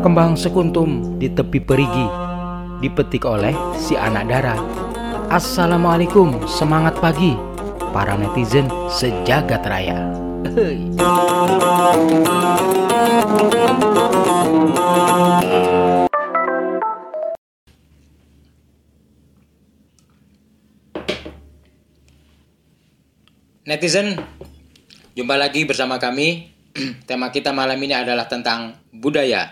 Kembang sekuntum di tepi perigi Dipetik oleh si anak dara Assalamualaikum, semangat pagi Para netizen sejagat raya. Netizen, jumpa lagi bersama kami. Tema kita malam ini adalah tentang budaya,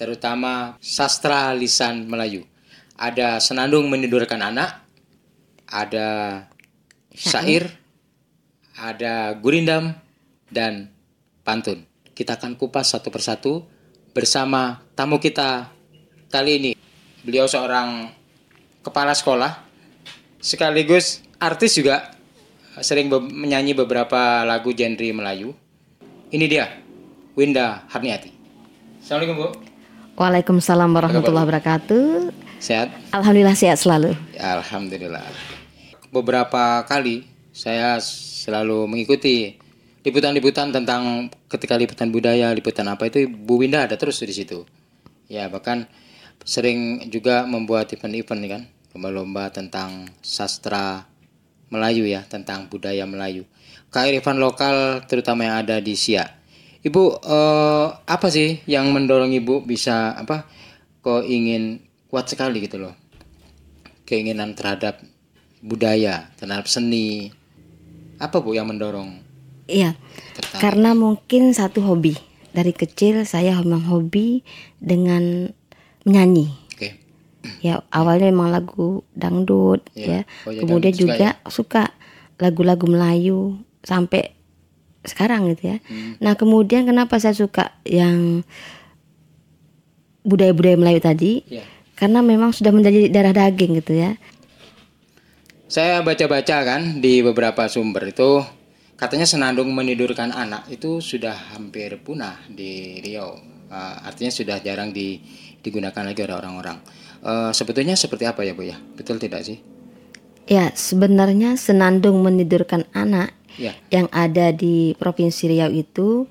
terutama sastra lisan Melayu. Ada senandung menidurkan anak, ada syair, ada gurindam, dan pantun. Kita akan kupas satu persatu bersama tamu kita kali ini. Beliau seorang kepala sekolah, sekaligus artis juga sering be menyanyi beberapa lagu genre Melayu. Ini dia, Winda Harniati. Assalamualaikum Bu. Waalaikumsalam warahmatullahi wabarakatuh. Sehat? Alhamdulillah sehat selalu. Alhamdulillah. Beberapa kali saya selalu mengikuti liputan-liputan tentang ketika liputan budaya, liputan apa itu Bu Winda ada terus di situ. Ya bahkan sering juga membuat event-event kan, lomba-lomba tentang sastra Melayu ya, tentang budaya Melayu. Kearifan lokal terutama yang ada di Siak. Ibu eh, apa sih yang mendorong Ibu bisa apa kok ingin kuat sekali gitu loh. Keinginan terhadap budaya, terhadap seni. Apa Bu yang mendorong? Iya. Tertarik. Karena mungkin satu hobi. Dari kecil saya memang hobi dengan menyanyi. Oke. Ya, awalnya memang lagu dangdut Iya. ya. Oh, ya, Kemudian dangdut suka juga suka lagu-lagu Melayu sampai sekarang gitu ya. Hmm. Nah, kemudian kenapa saya suka yang budaya-budaya Melayu tadi? Ya. Karena memang sudah menjadi darah daging gitu ya. Saya baca-baca kan di beberapa sumber itu katanya senandung menidurkan anak itu sudah hampir punah di Riau. Uh, artinya sudah jarang di, digunakan lagi oleh orang-orang. Uh, sebetulnya seperti apa ya Bu ya? Betul tidak sih? Ya, sebenarnya senandung menidurkan anak Ya. yang ada di Provinsi Riau itu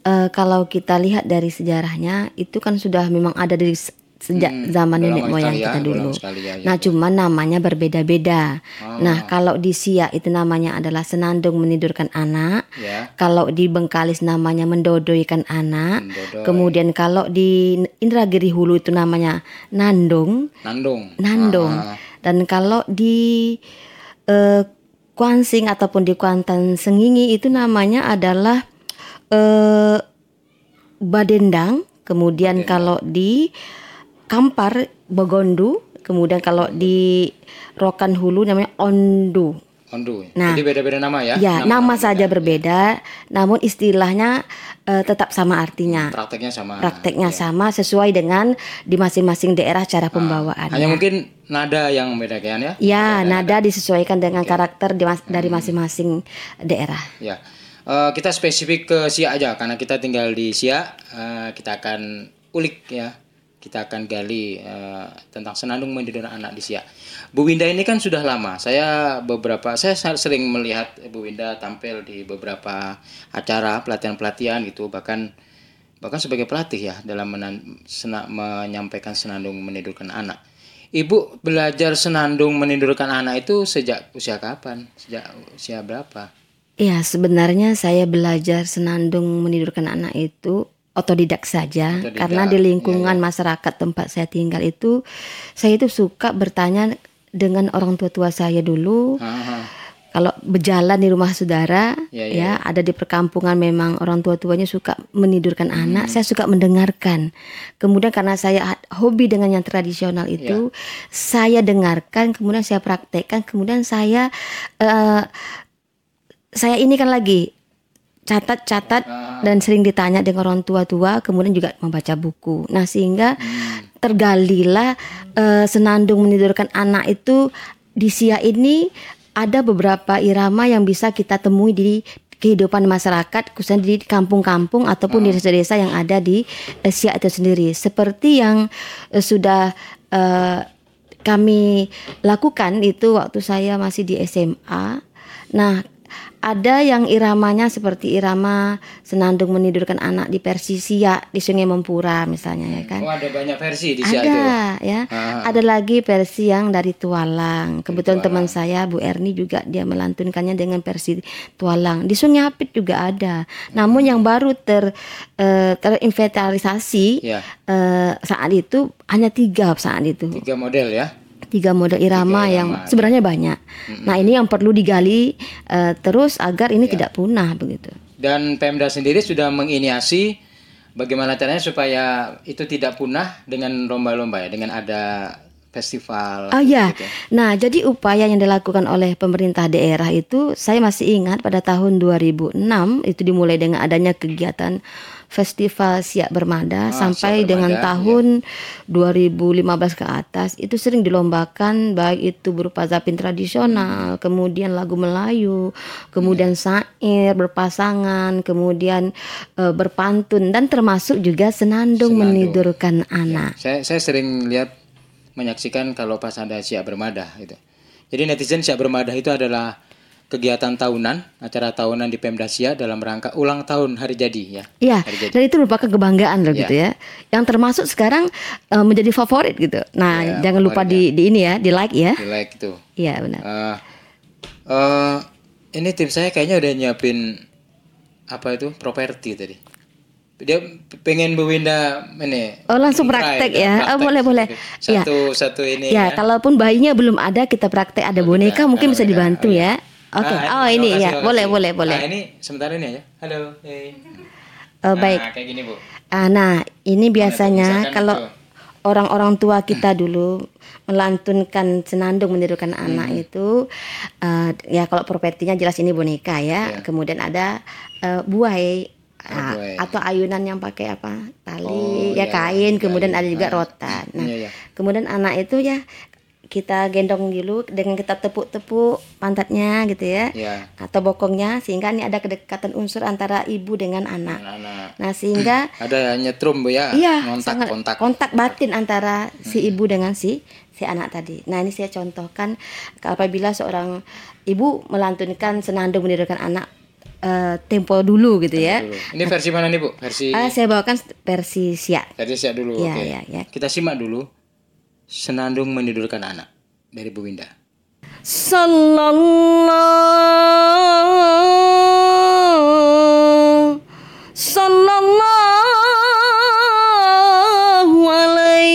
eh, kalau kita lihat dari sejarahnya itu kan sudah memang ada dari se- sejak Hmm, zaman nenek moyang sekali ya, kita dulu. sekali ya, ya, nah, ya. cuman namanya berbeda-beda. Oh. Nah, kalau di Siak itu namanya adalah senandung menidurkan anak. Ya. Kalau di Bengkalis namanya mendodoikan anak. Mendodoi. Kemudian kalau di Indragiri Hulu itu namanya nandung. Nandung. Nandung. Ah, Dan kalau di eh, Kuansing ataupun di Kuantan Sengingi itu namanya adalah eh, Badendang. Kemudian kalau di Kampar Begondu. Kemudian kalau di Rokan Hulu namanya Ondu. Ondu. Nah, Jadi beda-beda nama ya? Ya, nama, saja beda. berbeda, namun istilahnya eh, tetap sama artinya. Prakteknya sama. Prakteknya Ya. sama sesuai dengan di masing-masing daerah cara pembawaannya. Hanya mungkin nada yang membedakan ya? Ya, nada disesuaikan dengan karakter di mas- dari masing-masing daerah. Ya, Eh, kita spesifik ke Siak aja karena kita tinggal di Siak. Eh, kita akan ulik ya, kita akan gali eh, tentang senandung mendidik anak di Siak. Bu Winda ini kan sudah lama. Saya beberapa, saya sa- sering melihat Bu Winda tampil di beberapa acara pelatihan-pelatihan gitu, bahkan bahkan sebagai pelatih ya dalam menan- sena- menyampaikan senandung menidurkan anak. Ibu belajar senandung menidurkan anak itu sejak usia kapan? Sejak usia berapa? Ya, sebenarnya saya belajar senandung menidurkan anak itu otodidak saja Otodidak, karena di lingkungan masyarakat tempat saya tinggal itu saya itu suka bertanya dengan orang tua-tua saya dulu. Aha. Kalau berjalan di rumah saudara, Ya, ya, ya, ada di perkampungan memang orang tua-tuanya suka menidurkan Hmm. anak, saya suka mendengarkan. Kemudian karena saya hobi dengan yang tradisional itu, Ya. saya dengarkan, kemudian saya praktekkan, kemudian saya eh, saya ini kan lagi catat-catat Ah. dan sering ditanya dengan orang tua-tua, kemudian juga membaca buku. Nah, sehingga Hmm. Tergalilah eh, senandung menidurkan anak itu di Sia ini ada beberapa irama yang bisa kita temui di kehidupan masyarakat khususnya di kampung-kampung ataupun di desa-desa yang ada di eh, Siak itu sendiri. Seperti yang eh, sudah eh, kami lakukan itu waktu saya masih di SMA nah ada yang iramanya seperti irama senandung menidurkan anak di Persisia di Sungai Mempura misalnya ya kan. Oh, ada banyak versi di situ. Ada ya. Ah. Ada lagi versi yang dari Tualang. Kebetulan teman saya Bu Erni juga dia melantunkannya dengan versi Tualang. Di Sungai Apit juga ada. Namun yang baru ter eh, terinventarisasi Ya, eh, saat itu hanya tiga saat itu. tiga model ya. Tiga model irama Tiga yang irama, sebenarnya banyak. Nah ini yang perlu digali eh, terus agar ini tidak punah begitu. Dan Pemda sendiri sudah menginisiasi bagaimana caranya supaya itu tidak punah dengan lomba-lomba ya, dengan ada festival. Oh ya, gitu ya. nah jadi upaya yang dilakukan oleh pemerintah daerah itu saya masih ingat pada tahun 2006 itu dimulai dengan adanya kegiatan Festival Siak Bermada Ah, sampai Siak dengan Bermada, tahun 2015 ke atas itu sering dilombakan baik itu berupa zapin tradisional, kemudian lagu Melayu, kemudian syair berpasangan, kemudian eh, berpantun dan termasuk juga senandung, Senandung. menidurkan anak. Saya saya sering lihat menyaksikan kalau pas ada siap bermadah gitu. Jadi netizen siap bermadah itu adalah kegiatan tahunan, acara tahunan di Pemda Siak dalam rangka ulang tahun hari jadi ya. Iya, dan itu merupakan kebanggaan loh Iya. gitu ya. Yang termasuk sekarang eh, menjadi favorit gitu. Nah, Iya, jangan lupa di, di ini ya, di like ya. Di like itu. Iya benar. Eh, eh, ini tim saya kayaknya udah nyiapin apa itu properti tadi. Dia pengen Bu Winda ini. Oh langsung praktek ya? Oh praktek. boleh boleh. Iya. Satu satu ini Ya, kalaupun bayinya belum ada kita praktek ada boneka mungkin bisa dibantu ya. Oke. Ah, oh ini ya, boleh boleh boleh. Nah, ini sebentar ini aja. Halo. Hey. Baik. Nah, kayak gini, Bu. Ah, nah, ini biasanya misalkan kalau orang-orang tua kita dulu melantunkan senandung menirukan Hmm. anak itu eh, ya kalau propertinya jelas ini boneka ya. Iya. Kemudian ada eh, buai ah, buai. atau ayunan yang pakai apa? tali Oh, ya iya, kain, iya, kemudian iya. ada juga rotan. Nah, Iya, iya. kemudian anak itu ya kita gendong dulu dengan kita tepuk-tepuk pantatnya gitu ya. Ya. Atau bokongnya sehingga ini ada kedekatan unsur antara ibu dengan anak. Anak-anak. Nah, sehingga Ada nyetrum Bu ya. Iya, kontak sangat kontak. kontak batin antara si ibu dengan si si anak tadi. Nah, ini saya contohkan apabila seorang ibu melantunkan senandung menirukan anak eh, tempo dulu gitu ya. Dulu. Ini versi mana nih, Bu? Versi Ah, saya bawakan versi siak. versi siap dulu. Iya, Oke. iya, iya. Kita simak dulu. senandung menidurkan anak dari Bu Winda. Sallallahu Sallallahu alaihi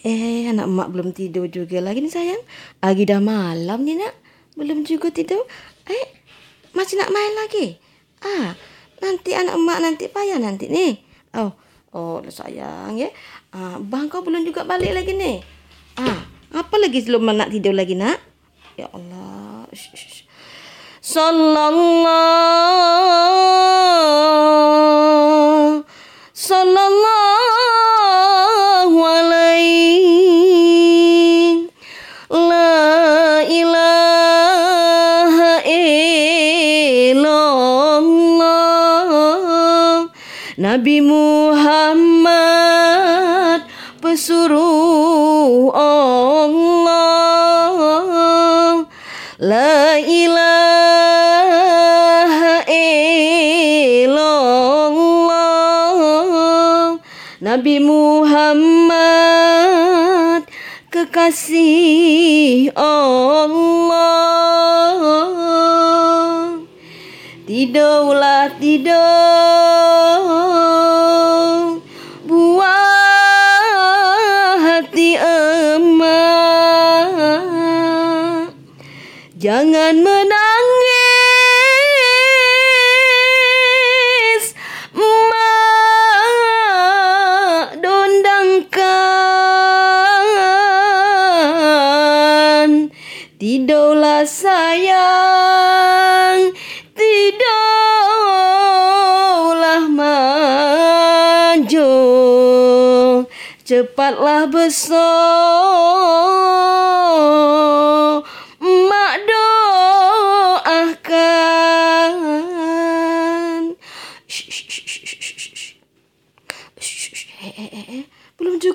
Eh, anak mak belum tidur juga lagi nih sayang. lagi dah malam nih nak. Belum juga tidur. Eh, masih nak main lagi? Ah, nanti anak emak nanti payah nanti nih. Oh, oh sayang ya. Ah, bang kau belum juga balik lagi nih. Ah, apa lagi belum nak tidur lagi nak? Ya Allah. Shh, shh. Sallallahu Sallallahu Nabi Muhammad pesuruh Allah. La ilaha illallah. Nabi Muhammad kekasih Allah. Tidurlah tidur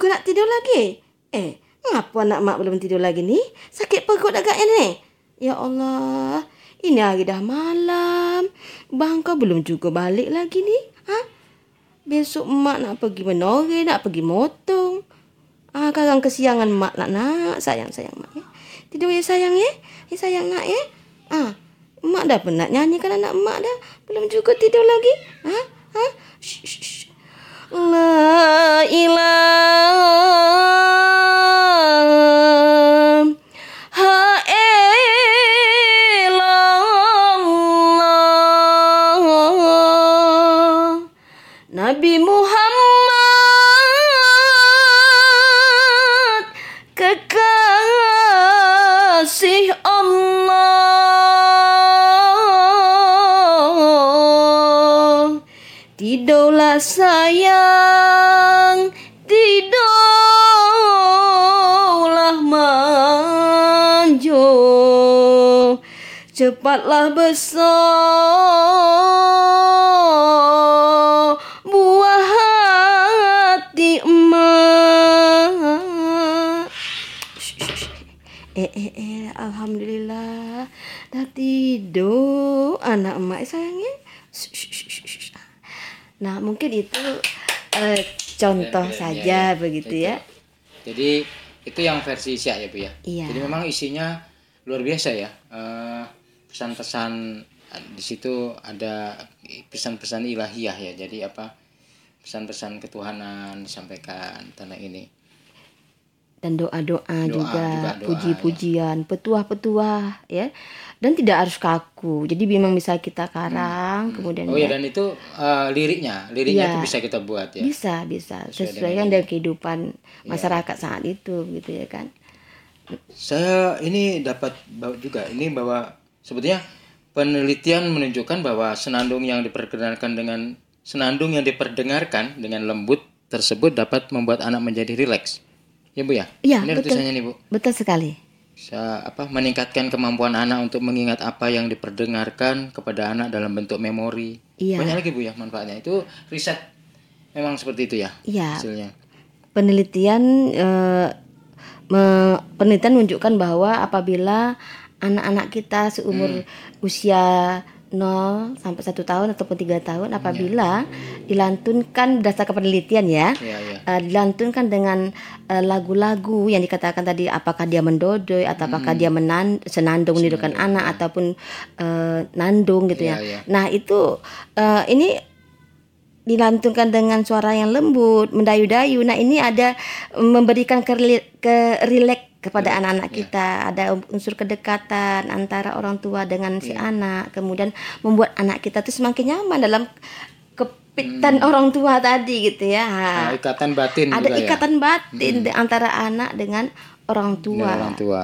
juga nak tidur lagi? Eh, Kenapa anak mak belum tidur lagi nih? Sakit perut agaknya nih. Ya Allah, ini lagi dah malam. Bangka belum juga balik lagi nih. Ha? Besok mak nak pergi menore, nak pergi motong. Ah, sekarang kesiangan mak nak nak. Sayang, sayang mak ya. Tidur ya sayang ya. Ya sayang nak ya. Ah, mak dah penat nyanyikan anak mak dah. Belum juga tidur lagi. Ha? Ha? Shh, shh, shh. La ilaha sayang Tidurlah manjo Cepatlah besar Buah hati emak Eh, eh, eh, Alhamdulillah. Dah tidur Anak emak sayangnya Shh, shh, shh, shh, shh. Nah mungkin itu eh, contoh Ya, saja ya, ya. begitu Itu. ya Jadi itu yang versi Isya ya Bu ya. Iya. Jadi memang isinya luar biasa ya. Eh, pesan-pesan eh, di situ ada pesan-pesan ilahiyah ya. Jadi apa? Pesan-pesan ketuhanan disampaikan tentang ini. Dan doa-doa Doa juga, juga, doa, puji-pujian, petuah-petuah ya. Dan tidak harus kaku. Jadi memang bisa kita karang kemudian Oh ya ya, dan itu eh, liriknya, liriknya Iya. itu bisa kita buat ya. bisa bisa Sesuai sesuaikan dengan kehidupan masyarakat saat itu gitu ya kan. Saya ini dapat bawa juga ini bahwa sebetulnya penelitian menunjukkan bahwa senandung yang diperdengarkan dengan senandung yang diperdengarkan dengan lembut tersebut dapat membuat anak menjadi rileks. Ya Bu ya? Iya, Ini betul. tulisannya nih Bu. Betul sekali. Bisa apa meningkatkan kemampuan anak untuk mengingat apa yang diperdengarkan kepada anak dalam bentuk memori. Iya. Banyak lagi Bu ya manfaatnya. Itu riset memang seperti itu ya Iya. hasilnya. penelitian eh, penelitian menunjukkan bahwa apabila anak-anak kita seumur usia 0 sampai satu tahun ataupun tiga tahun apabila dilantunkan berdasarkan penelitian ya Iya, iya. eh, dilantunkan dengan eh, lagu-lagu yang dikatakan tadi apakah dia mendodoi atau apakah dia menan senandung menidurkan anak ataupun eh, nandung gitu Iya, ya. iya. Nah, itu eh, ini dilantunkan dengan suara yang lembut, mendayu-dayu. Nah, ini ada memberikan kerili- kerilek kepada anak-anak kita. Ada unsur kedekatan antara orang tua dengan si anak. Kemudian membuat anak kita tuh semakin nyaman dalam kepitan orang tua tadi gitu ya. Nah, ikatan batin ada juga ya. ikatan batin de- antara anak dengan orang tua Dengan orang tua.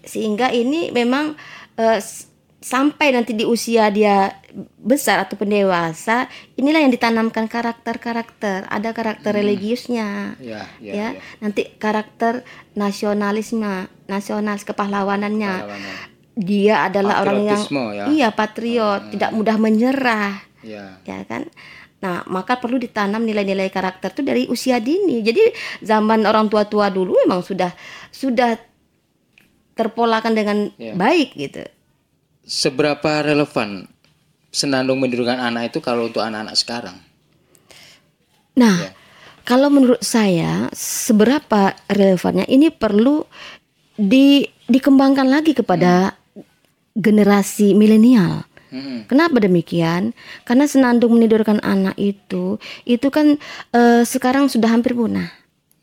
sehingga ini memang s- sampai nanti di usia dia besar ataupun dewasa inilah yang ditanamkan karakter-karakter ada karakter religiusnya Ya, ya, ya, ya. nanti karakter nasionalisme nasionalis kepahlawanannya Pahlawanan. dia adalah orang yang ya. iya patriot tidak mudah menyerah Ya. ya kan nah maka perlu ditanam nilai-nilai karakter itu dari usia dini jadi zaman orang tua-tua dulu memang sudah sudah terpolakan dengan Ya. baik gitu Seberapa relevan senandung menidurkan anak itu kalau untuk anak-anak sekarang? nah Ya. kalau menurut saya seberapa relevannya ini perlu di dikembangkan lagi kepada generasi milenial Mm-mm. Kenapa demikian? Karena senandung menidurkan anak itu, itu kan eh, sekarang sudah hampir punah.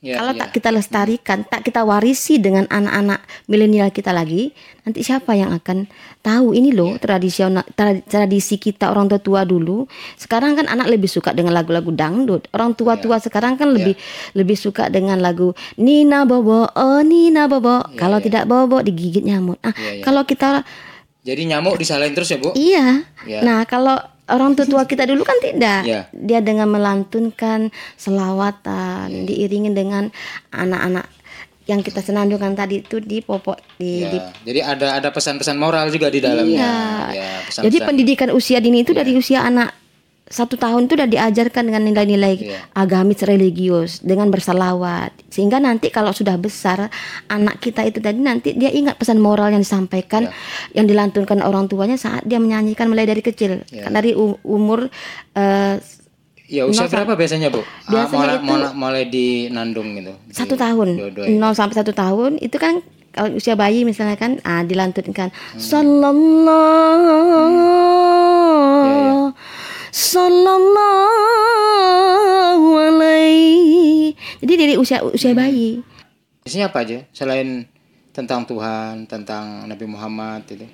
Ya, Kalau ya. tak kita lestarikan, tak kita warisi dengan anak-anak milenial kita lagi, nanti siapa yang akan tahu ini loh tradisional tra- tradisi kita orang tua tua dulu. Sekarang kan anak lebih suka dengan lagu-lagu dangdut. Orang tua-tua sekarang kan lebih lebih suka dengan lagu Nina Bobo, oh Nina Bobo. Kalau tidak Bobo digigit nyamuk. Ah, Iya, iya. kalau kita Jadi nyamuk disalahin terus ya, Bu? Iya. Ya. Nah, kalau orang tua kita dulu kan tidak. Ya. Dia dengan melantunkan selawatan, diiringin dengan anak-anak yang kita senandungkan tadi itu di popok di, di Ya. Jadi ada ada pesan-pesan moral juga di dalamnya. Iya. Ya, pesan-pesan. Jadi pendidikan usia dini itu dari usia anak satu tahun itu udah diajarkan dengan nilai-nilai Iya. agamis religius dengan bersalawat sehingga nanti kalau sudah besar anak kita itu tadi nanti dia ingat pesan moral yang disampaikan yang dilantunkan orang tuanya saat dia menyanyikan mulai dari kecil Iya. Kan dari umur eh, Ya usia berapa biasanya bu? Ah, Biasanya mulai, itu- mulai, mulai di Nandung gitu. Satu tahun ya. 0 sampai satu tahun itu kan kalau usia bayi misalnya kan ah dilantunkan Hmm. sallallahu sallallahu alaihi jadi dari usia usia bayi Isinya apa aja selain tentang Tuhan, tentang Nabi Muhammad itu?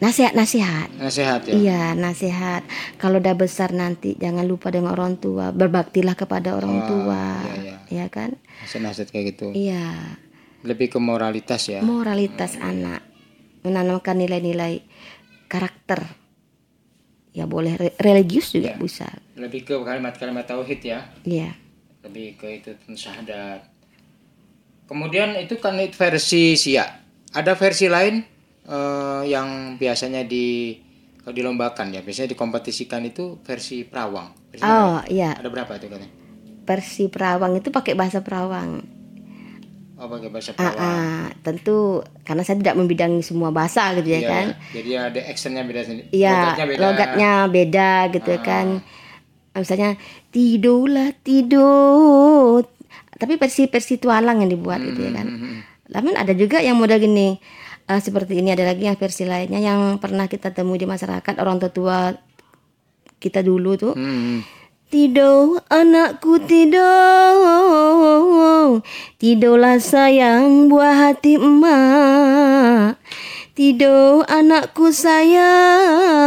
nasihat-nasihat Nasihat ya. Iya, nasihat. Kalau udah besar nanti jangan lupa dengan orang tua, berbaktilah kepada orang tua. iya, Ya kan? Nasihat-nasihat kayak gitu. Iya. Lebih ke moralitas ya. Moralitas anak menanamkan nilai-nilai karakter. Ya boleh re- religius juga bisa. Lebih ke kalimat-kalimat tauhid ya. Iya. Lebih ke itu syahadat. Kemudian itu kan itu versi Sia. Ada versi lain eh, yang biasanya di kalau dilombakan ya, biasanya dikompetisikan itu versi Perawang. Versi Oh, iya. Ada berapa itu katanya? Versi Perawang itu pakai bahasa Perawang. Oh, pakai bahasa Ah, Perawang. ah, tentu karena saya tidak membidangi semua bahasa gitu Iya, ya kan. Jadi ada actionnya beda sendiri. Iya, Logatnya beda. logatnya beda gitu kan. Misalnya tidurlah tidur. Tapi versi versi tualang yang dibuat gitu ya kan. Hmm, Namun ada juga yang model gini. eh, seperti ini ada lagi yang versi lainnya yang pernah kita temui di masyarakat orang tua kita dulu tuh. Hmm. Tidur anakku tidur. Tidurlah sayang buah hati emak. Tidur anakku sayang.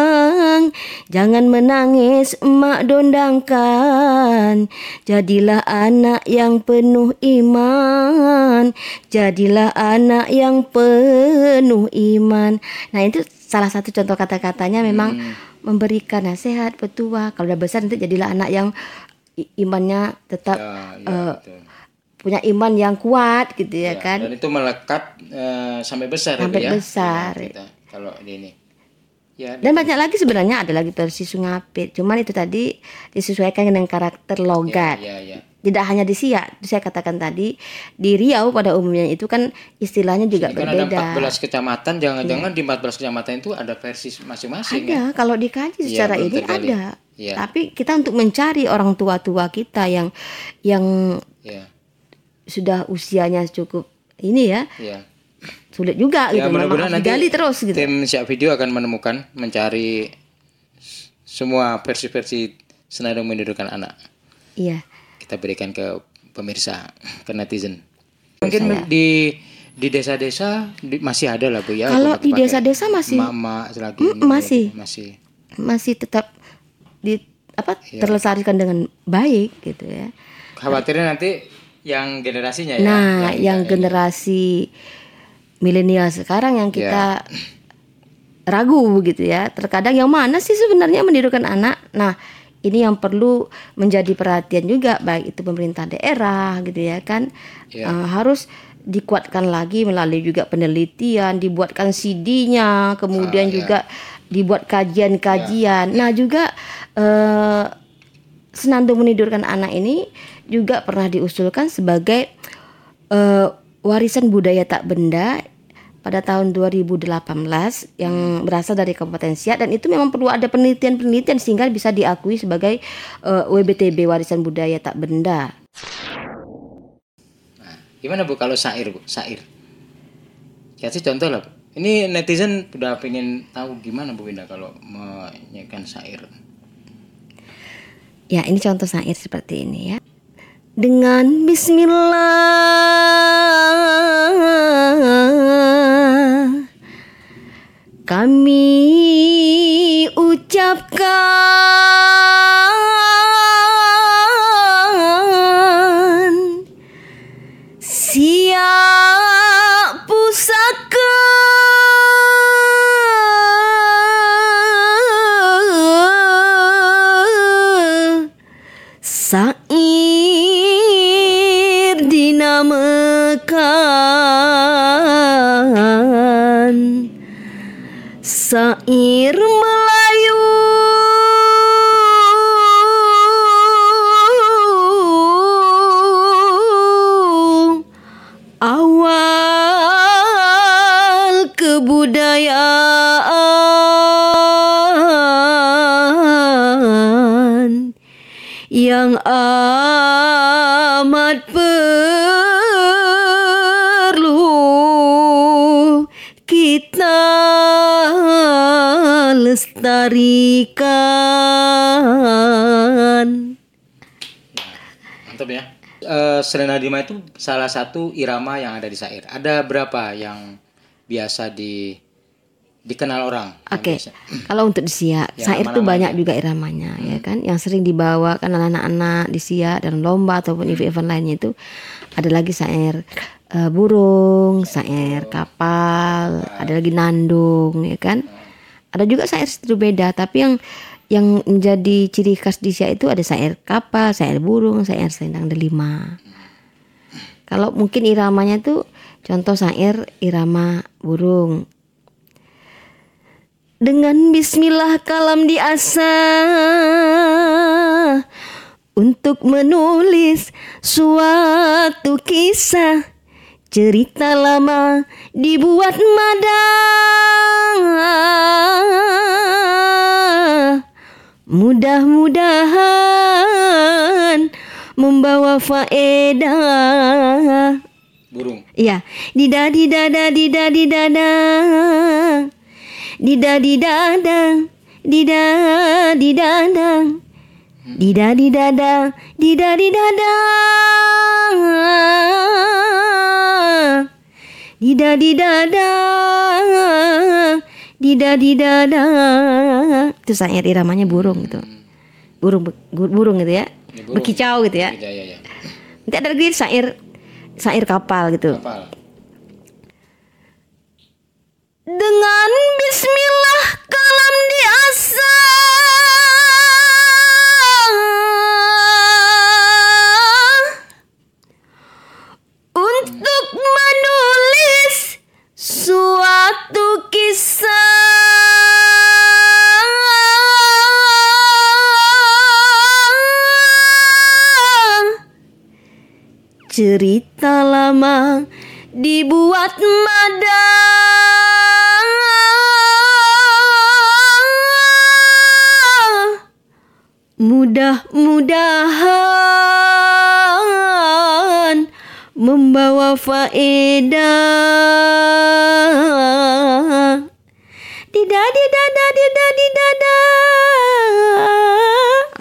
Jangan menangis emak dondangkan. Jadilah anak yang penuh iman. Jadilah anak yang penuh iman. Nah itu salah satu contoh kata-katanya. Memang memberikan nasihat petua kalau udah besar nanti jadilah anak yang imannya tetap Ya, ya, betul. punya iman yang kuat gitu ya, Ya, kan Dan itu melekat eh, sampai besar Sampai ya. besar. Ya, kita, kalau ini. Ya, dan banyak lagi sebenarnya ada lagi versi Sungapit cuman itu tadi disesuaikan dengan karakter logat ya, ya. Tidak hanya di Siak saya katakan tadi di Riau pada umumnya itu kan istilahnya juga ada berbeda 14 kecamatan, jangan-jangan di 14 kecamatan itu ada versi masing-masing ya. ada kalau dikaji Iya, secara betul ini ada Iya. tapi kita untuk mencari orang tua-tua kita yang yang Ya, sudah usianya cukup ini ya ya. sulit juga Ya, gitu mudah-mudahan nanti terus gitu tim siap video akan menemukan, mencari semua versi-versi senandung menirukan anak. iya Kita berikan ke pemirsa, ke netizen. Mungkin di di desa-desa di- masih ada lah bu ya. kalau di desa-desa masih Mm, ini, masih. masih masih tetap di apa Iya. terlestarikan dengan baik gitu ya khawatirnya nanti yang generasinya ya nah yang- yang generasi milenial sekarang yang kita ragu begitu ya terkadang yang mana sih sebenarnya menirukan anak nah ini yang perlu menjadi perhatian juga baik itu pemerintah daerah gitu ya kan Iya. Eh, harus dikuatkan lagi melalui juga penelitian dibuatkan CD-nya kemudian Ah, iya. juga dibuat kajian-kajian nah juga eh, senandung menidurkan anak ini juga pernah diusulkan sebagai eh, warisan budaya tak benda pada tahun 2018 yang berasal dari Kabupaten Siak dan itu memang perlu ada penelitian-penelitian sehingga bisa diakui sebagai eh, WBTB warisan budaya tak benda. gimana bu kalau syair bu syair kasih contoh lah Bu. ini netizen udah pengen tahu gimana bu Winda kalau menyanyikan syair Ya, ini contoh syair seperti ini ya. Dengan bismillah. Kami ucapkan Sair Melayu Selena Dima itu salah satu irama yang ada di syair. Ada berapa yang biasa di dikenal orang? Oke, biasa? kalau untuk di Siak, Ya, syair tuh nama-namanya. banyak juga iramanya, ya kan? Yang sering dibawa kan anak-anak di Siak dalam lomba ataupun event-event lainnya itu ada lagi syair eh, burung, syair kapal, ada lagi nandung, ya kan? Ada juga syair itu beda, tapi yang yang menjadi ciri khas di Siak itu ada syair kapal, syair burung, syair selendang delima. Kalau mungkin iramanya tuh contoh syair irama burung, dengan bismillah kalam diasah untuk menulis suatu kisah cerita lama dibuat madah. Mudah-mudahan membawa faedah Burung. Iya, dida dida da dida dida da. Dida dida da. Dida dida da. Dida dida da. Dida dida da. Dida dida da. Dida dida da. Itu syair iramanya burung gitu. Burung burung gitu ya. Ya, burung. Berkicau gitu ya. Iya, iya, iya. Nanti ada lagi syair syair kapal gitu. Kapal. Dengan bismillah kalam diasah untuk menulis lama dibuat madah mudah-mudahan membawa faedah. Dida dida da dida dida da.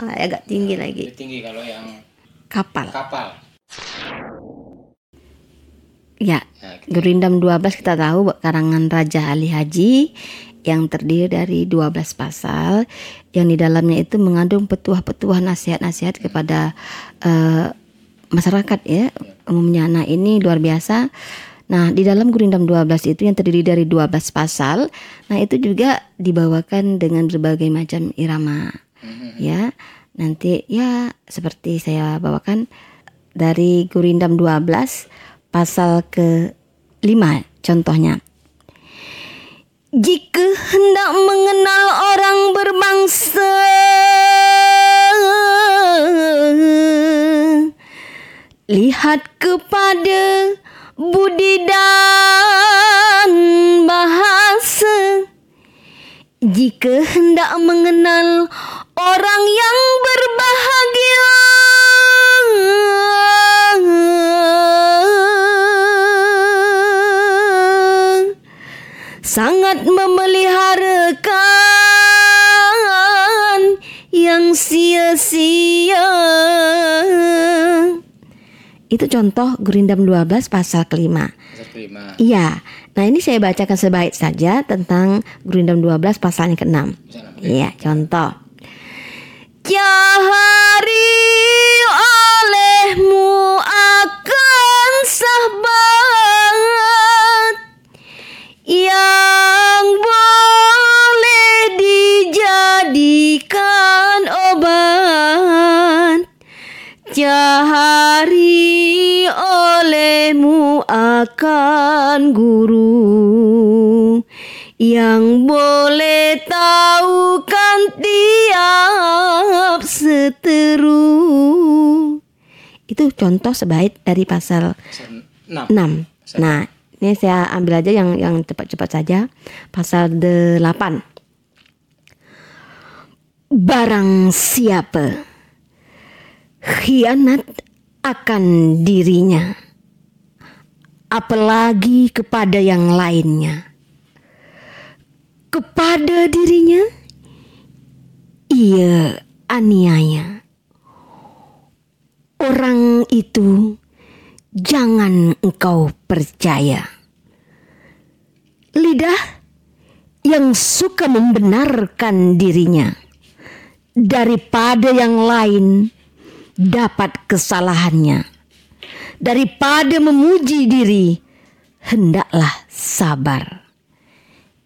Ah, agak tinggi lagi. Lebih tinggi kalau yang kapal. kapal. Ya Ya, Gurindam 12 kita tahu karangan Raja Ali Haji yang terdiri dari 12 pasal yang di dalamnya itu mengandung petuah-petuah nasihat-nasihat kepada eh, masyarakat ya. Umumnya nah ini luar biasa. Nah di dalam Gurindam 12 itu yang terdiri dari 12 pasal nah itu juga dibawakan dengan berbagai macam irama ya. Nanti ya seperti saya bawakan dari Gurindam 12 pasal ke 5 contohnya. Jika hendak mengenal orang berbangsa lihat kepada budi dan bahasa. Jika hendak mengenal orang yang berbahagia sangat memeliharakan yang sia-sia. Itu contoh Gurindam 12 pasal kelima. pasal kelima. Iya. Nah, ini saya bacakan sebaik saja tentang Gurindam 12 pasalnya ke-6. Bisa enam. Iya, contoh. Jahari olehmu akan sahabat yang dijadikan obat Jahari olehmu akan guru yang boleh tahukan tiap seteru. Itu contoh sebaik dari pasal Pasal enam. 6. Nah, ini saya ambil aja yang yang cepat-cepat saja. Pasal 8. Barang siapa khianat akan dirinya, apalagi kepada yang lainnya. Kepada dirinya, ia aniaya. Orang itu jangan engkau percaya. Lidah yang suka membenarkan dirinya daripada yang lain dapat kesalahannya. Daripada memuji diri, hendaklah sabar.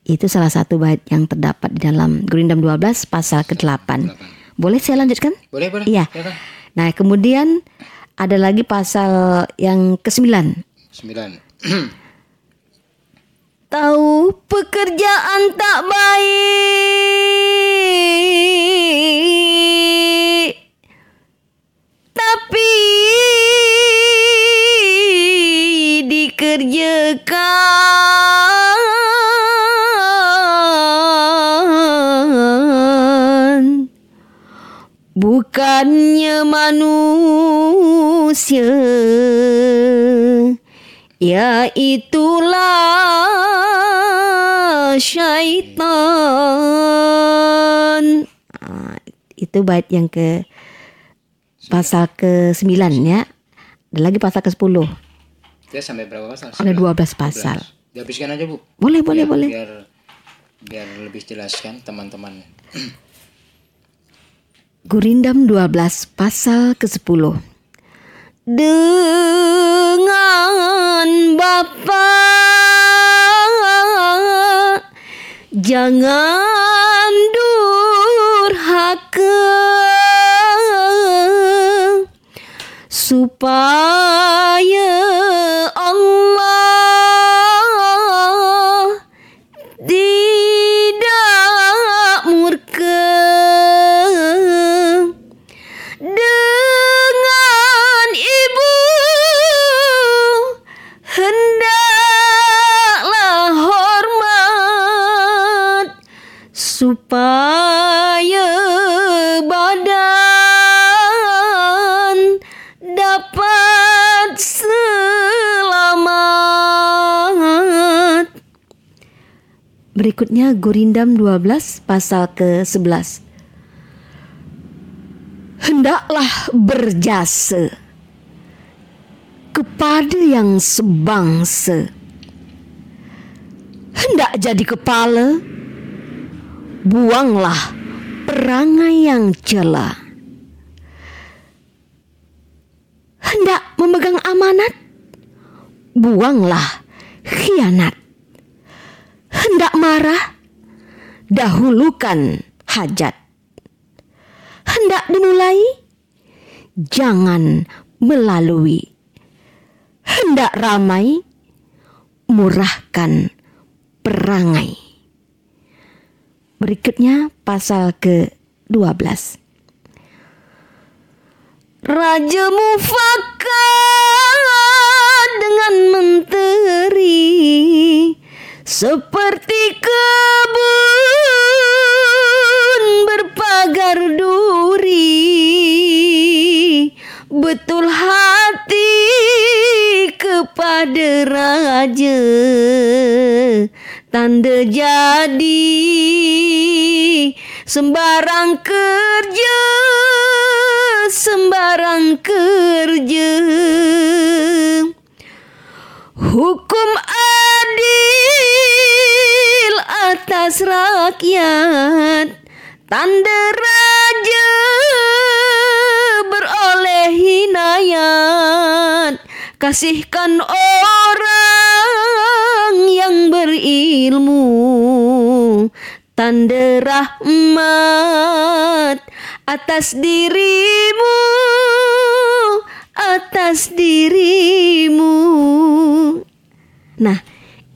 Itu salah satu bait yang terdapat di dalam Gurindam 12 pasal ke-8. Boleh saya lanjutkan? Boleh, boleh. Iya. Nah, kemudian ada lagi pasal yang ke-9. Sembilan. Tahu pekerjaan tak baik. Tapi dikerjakan Bukannya manusia. Ya itulah syaitan. Ah, itu bait yang ke pasal ke-9 ya. Ada lagi pasal ke-10. Kita sampai berapa pasal? Ada 12 pasal. Dihabiskan aja bu. Boleh, boleh, Biar- boleh. Biar biar lebih jelas kan teman-teman. Gurindam 12 pasal ke-10. Dengan Bapa jangan durhaka. Supaya Berikutnya Gurindam 12 pasal ke-11 Hendaklah berjasa kepada yang sebangsa. Hendak jadi kepala Buanglah perangai yang cela Hendak memegang amanat Buanglah khianat hendak marah, dahulukan hajat. Hendak dimulai, jangan melalui. Hendak ramai, murahkan perangai. Berikutnya pasal ke-12. Raja mufakat dengan menteri seperti kebun berpagar duri. Betul hati kepada raja. Tanda jadi sembarang kerja sembarang kerja. Hukum atas rakyat. Tanda raja beroleh hinayat Kasihkan orang yang berilmu. Tanda rahmat atas dirimu. Atas dirimu. Nah,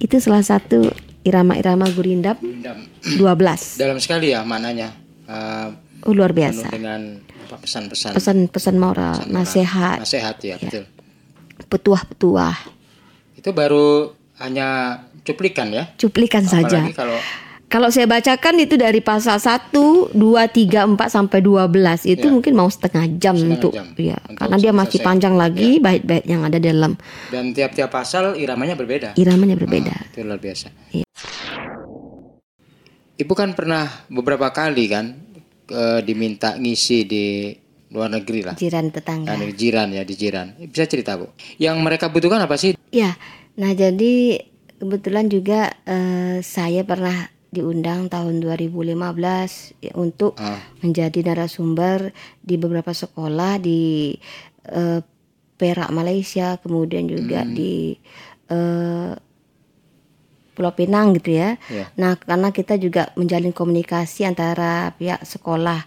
itu salah satu irama-irama gurindam Dam- 12. Dalam sekali ya maknanya. Oh, luar biasa. dengan pesan-pesan. Pesan-pesan moral, pesan nasihat, Nasihat ya, betul. petuah-petuah. Itu baru hanya cuplikan ya. Cuplikan saja. Apalagi kalau Kalau saya bacakan itu dari pasal 1, 2, 3, 4 sampai 12 itu Ya. mungkin mau setengah jam Setengah untuk jam ya untuk karena dia masih selesai. panjang lagi bait-bait yang ada dalam Dan tiap-tiap pasal iramanya berbeda. iramanya berbeda. Ah, itu luar biasa. Iya. Ibu kan pernah beberapa kali kan eh, diminta ngisi di luar negeri lah. Jiran tetangga. Kan di jiran ya di jiran. Bisa cerita bu? Yang mereka butuhkan apa sih? Ya, nah jadi kebetulan juga eh, saya pernah diundang tahun 2015 ya, untuk Ah. menjadi narasumber di beberapa sekolah di eh, Perak Malaysia, kemudian juga di eh, Pulau Pinang gitu ya. Ya. Nah, karena kita juga menjalin komunikasi antara pihak sekolah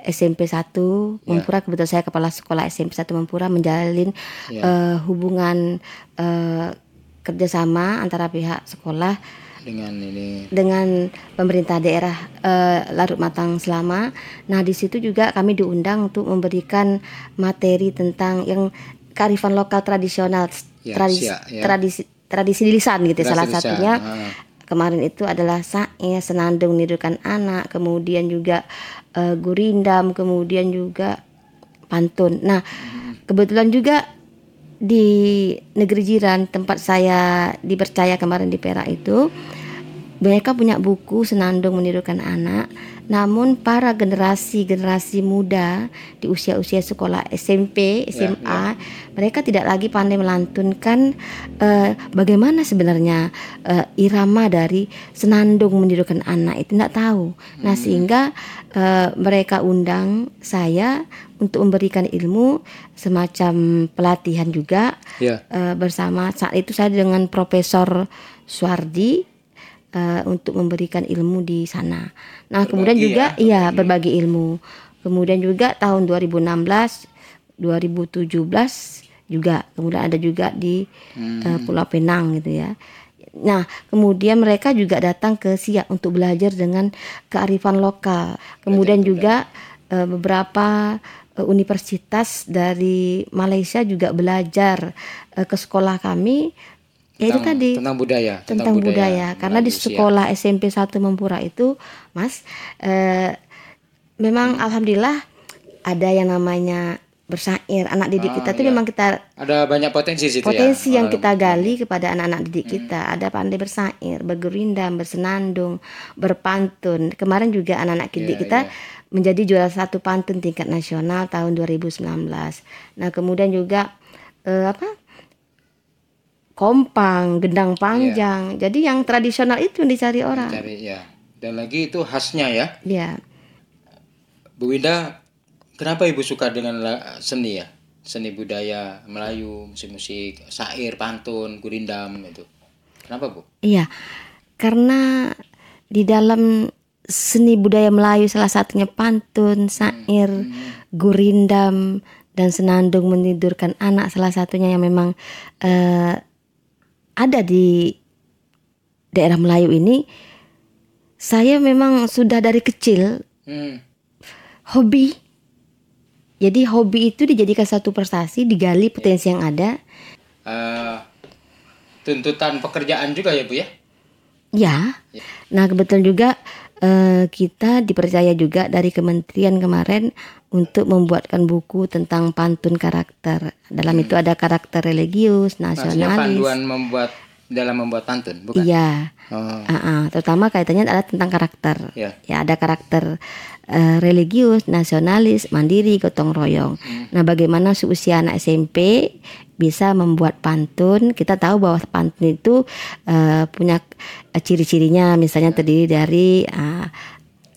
SMP 1 Mempura kebetulan saya kepala sekolah SMP 1 Mempura menjalin Ya. eh, hubungan eh, kerjasama antara pihak sekolah Dengan ini. dengan pemerintah daerah eh, Larut Matang Selama. Nah, di situ juga kami diundang untuk memberikan materi tentang yang kearifan lokal tradisional, Ya, tradisi, ya. tradisi tradisi di lisan gitu. Tradisi Salah lisan, satunya ah. kemarin itu adalah sae, senandung menirukan anak, kemudian juga eh, gurindam, kemudian juga pantun. Nah, kebetulan juga di negeri jiran tempat saya dipercaya kemarin di Perak itu mereka punya buku senandung menirukan anak. Namun para generasi-generasi muda di usia-usia sekolah SMP, SMA mereka tidak lagi pandai melantunkan eh, bagaimana sebenarnya eh, irama dari senandung menirukan anak itu. Tidak tahu. Nah, sehingga eh, mereka undang saya untuk memberikan ilmu semacam pelatihan juga Ya. eh, bersama saat itu saya dengan Profesor Suardi eh, untuk memberikan ilmu di sana. Nah, kemudian juga iya berbagi ilmu. Kemudian juga tahun 2016, 2017 juga kemudian ada juga di eh, Pulau Penang gitu ya. Nah, kemudian mereka juga datang ke Siak untuk belajar dengan kearifan lokal. Kemudian juga eh, beberapa universitas dari Malaysia juga belajar eh, ke sekolah kami. Ya itu Tentang- tadi. tentang budaya, tentang, budaya, karena di sekolah SMP 1 Mempura itu Mas eh, memang alhamdulillah ada yang namanya bersair. Anak didik Ah, kita tuh iya. memang kita Ada banyak potensi situ potensi ya. yang kita gali kepada anak-anak didik kita. Ada pandai bersair bergerindam bersenandung berpantun. Kemarin juga anak-anak didik Iya, kita iya. Menjadi juara satu pantun tingkat nasional tahun 2019 nah kemudian juga eh, apa kompang gendang panjang jadi yang tradisional itu yang dicari orang Cari ya. Dan lagi itu khasnya ya. ya Bu Winda, kenapa Ibu suka dengan seni ya? Seni budaya Melayu, musik-musik, syair, pantun, gurindam itu. Kenapa Bu? Iya, karena di dalam seni budaya Melayu salah satunya pantun, syair, gurindam, dan senandung menidurkan anak salah satunya yang memang eh, ada di daerah Melayu ini. Saya memang sudah dari kecil Hmm. hobi. Jadi hobi itu dijadikan satu prestasi, digali potensi yang ada. Eh, tuntutan pekerjaan juga ya Bu ya? Ya. Nah, kebetulan juga eh, kita dipercaya juga dari kementerian kemarin untuk membuatkan buku tentang pantun karakter. Dalam itu ada karakter religius, Maksudnya nasionalis. panduan membuat dalam membuat pantun, bukan? Iya. Oh, Ah, ah, terutama kaitannya adalah tentang karakter. ya. Ya, ada karakter eh, religius, nasionalis, mandiri, gotong royong. Nah, bagaimana seusia anak SMP bisa membuat pantun? Kita tahu bahwa pantun itu eh, punya eh, ciri-cirinya, misalnya terdiri dari ah,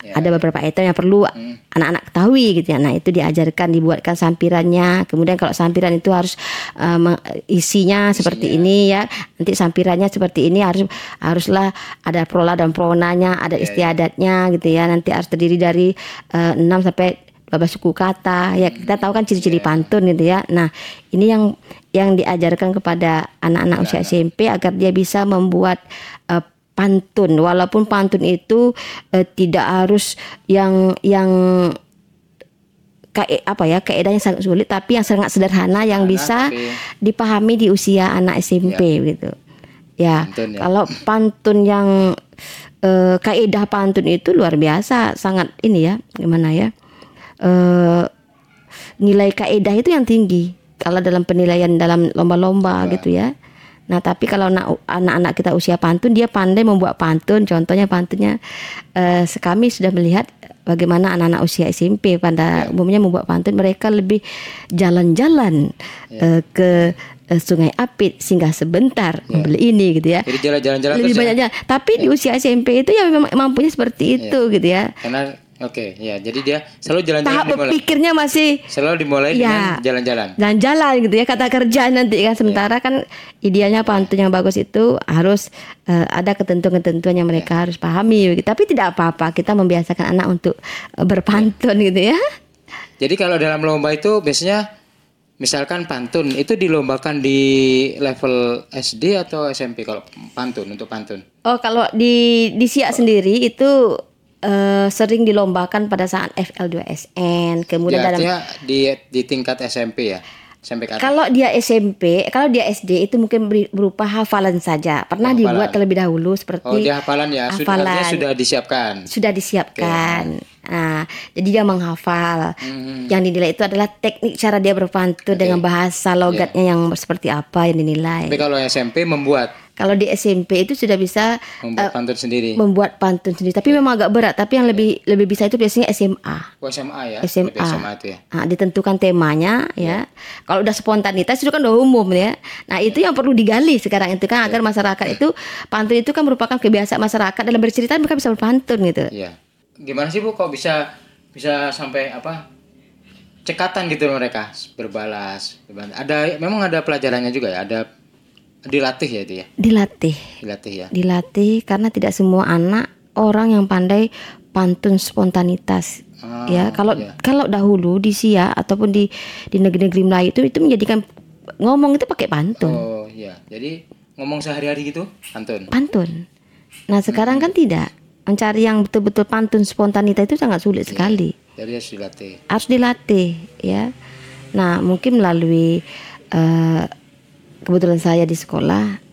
ada beberapa item yang perlu anak-anak ketahui gitu ya. Nah, itu diajarkan, dibuatkan sampirannya. Kemudian kalau sampiran itu harus meng- isinya seperti ini ya. Nanti sampirannya seperti ini harus haruslah ada prola dan pronanya, ada istiadatnya gitu ya. Nanti harus terdiri dari eh, 6 sampai 12 suku kata. Ya, kita tahu kan ciri-ciri pantun gitu ya. Nah, ini yang yang diajarkan kepada anak-anak usia SMP agar dia bisa membuat eh, pantun walaupun pantun itu eh, tidak harus yang yang kae- apa ya kaedahnya sangat sulit tapi yang sangat sederhana yang bisa tapi- dipahami di usia anak SMP gitu ya Pantun ya. kalau pantun yang eh, kaidah pantun itu luar biasa, sangat ini ya, gimana ya? Eh, nilai kaidah itu yang tinggi kalau dalam penilaian dalam lomba-lomba gitu ya. Nah, tapi kalau anak- anak-anak kita usia pantun, dia pandai membuat pantun. Contohnya pantunnya, eh, kami sudah melihat bagaimana anak-anak usia SMP pada umumnya membuat pantun. Mereka lebih jalan-jalan eh, ke eh, Sungai Apit singgah sebentar membeli ini gitu ya. Jadi jalan-jalan Lebih ya? banyak jalan. Tapi di usia SMP itu ya memang mampunya seperti itu gitu ya. Karena oke ya, jadi dia selalu jalan-jalan Tahap dimulai. berpikirnya masih Selalu dimulai Ya. dengan jalan-jalan. jalan-jalan gitu ya kata kerja nanti kan sementara kan idealnya pantun yang bagus itu harus eh, ada ketentuan-ketentuan yang mereka harus pahami gitu. tapi tidak apa-apa kita membiasakan anak untuk eh, berpantun gitu ya Jadi kalau dalam lomba itu biasanya misalkan pantun itu dilombakan di level SD atau SMP kalau pantun untuk pantun. oh kalau di di Siak sendiri itu eh, sering dilombakan pada saat FL2SN kemudian Ya, dalam di di tingkat SMP ya. SMP ke atas. Kalau dia SMP, kalau dia SD itu mungkin berupa hafalan saja. Pernah Hafalan. dibuat terlebih dahulu seperti Oh, dia hafalan ya. Sudah hafalan. artinya sudah disiapkan. sudah disiapkan. Nah, jadi dia menghafal. Hmm. Yang dinilai itu adalah teknik cara dia berpantun dengan bahasa logatnya yang seperti apa yang dinilai. Tapi kalau SMP membuat Kalau di SMP itu sudah bisa membuat pantun sendiri. membuat pantun sendiri, tapi memang agak berat. Tapi yang lebih lebih bisa itu biasanya SMA. Oh, SMA ya. SMA. Lebih SMA itu ya. Nah, ditentukan temanya ya. Kalau udah spontanitas itu kan udah umum ya. Nah, itu yang perlu digali sekarang itu kan agar masyarakat itu pantun itu kan merupakan kebiasaan masyarakat dalam bercerita mereka bisa berpantun gitu. Iya. Gimana sih Bu kok bisa bisa sampai apa? Cekatan gitu mereka berbalas. berbalas. Ada memang ada pelajarannya juga ya. Ada dilatih ya itu ya. Dilatih, Dilatih ya. dilatih karena tidak semua anak orang yang pandai pantun spontanitas. Ah, ya, kalau iya. kalau dahulu di Sia ataupun di di negeri-negeri Melayu itu itu menjadikan ngomong itu pakai pantun. Oh iya. Jadi ngomong sehari-hari gitu pantun. Pantun. Nah, sekarang kan tidak. Mencari yang betul-betul pantun spontanitas itu sangat sulit sekali. Jadi harus dilatih. harus dilatih ya. Nah mungkin melalui eh, kebetulan saya di sekolah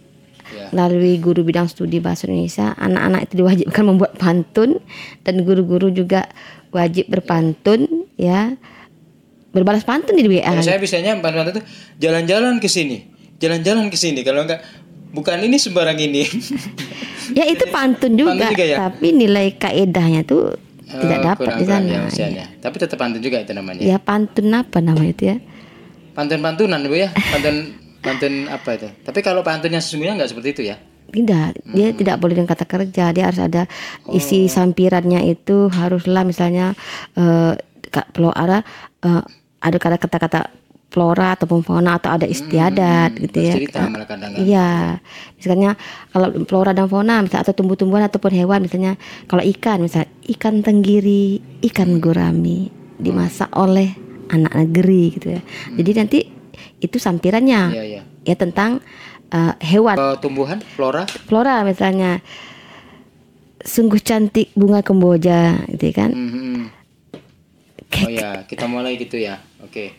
Ya. melalui guru bidang studi bahasa Indonesia anak-anak itu diwajibkan membuat pantun dan guru-guru juga wajib berpantun ya berbalas pantun di WA saya bisanya pantun itu jalan-jalan ke sini, jalan-jalan ke sini. Kalau enggak bukan ini sembarang ini. ya itu pantun juga, Pantun juga ya? tapi nilai kaedahnya tuh tidak Oh, dapat di sana ya. Tapi tetap pantun juga itu namanya. ya pantun apa namanya itu ya Pantun-pantunan Bu ya. Pantun pantun apa itu? Tapi kalau pantunnya sesungguhnya enggak seperti itu ya. Tidak, dia Hmm. tidak boleh dengan kata kerja. Dia harus ada Oh. isi sampirannya itu haruslah misalnya eh ka- plo- ada eh, ada kata kata-kata flora ataupun fauna atau ada istiadat gitu ya. Hmm, malah kadang kan. Iya, misalnya kalau flora dan fauna, misalnya atau tumbuh-tumbuhan ataupun hewan, misalnya kalau ikan, misalnya ikan tenggiri, ikan gurami dimasak oleh anak negeri gitu ya. Jadi nanti itu sampirannya Iya, iya. ya tentang eh, hewan Kalau tumbuhan, flora, flora misalnya sungguh cantik bunga kemboja gitu kan Mhm. Oh ya, kita mulai gitu ya. Oke.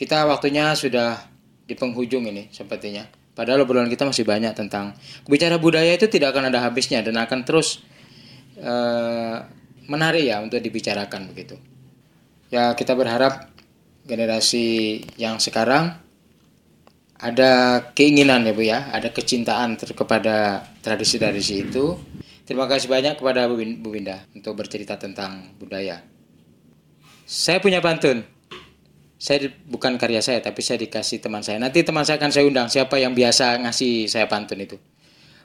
Kita waktunya sudah di penghujung ini sepertinya. Padahal obrolan kita masih banyak tentang bicara budaya itu tidak akan ada habisnya dan akan terus eh, menarik ya untuk dibicarakan begitu. Ya kita berharap generasi yang sekarang ada keinginan ya Bu ya, ada kecintaan ter- kepada tradisi-tradisi itu. Terima kasih banyak kepada Bu Winda untuk bercerita tentang budaya. Saya punya pantun. Saya bukan karya saya, tapi saya dikasih teman saya. Nanti teman saya akan saya undang siapa yang biasa ngasih saya pantun itu.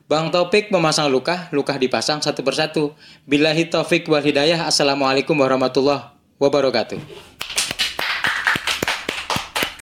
Bang Taufik memasang luka, luka dipasang satu persatu. Billahi taufik wal hidayah. Assalamualaikum warahmatullahi wabarakatuh.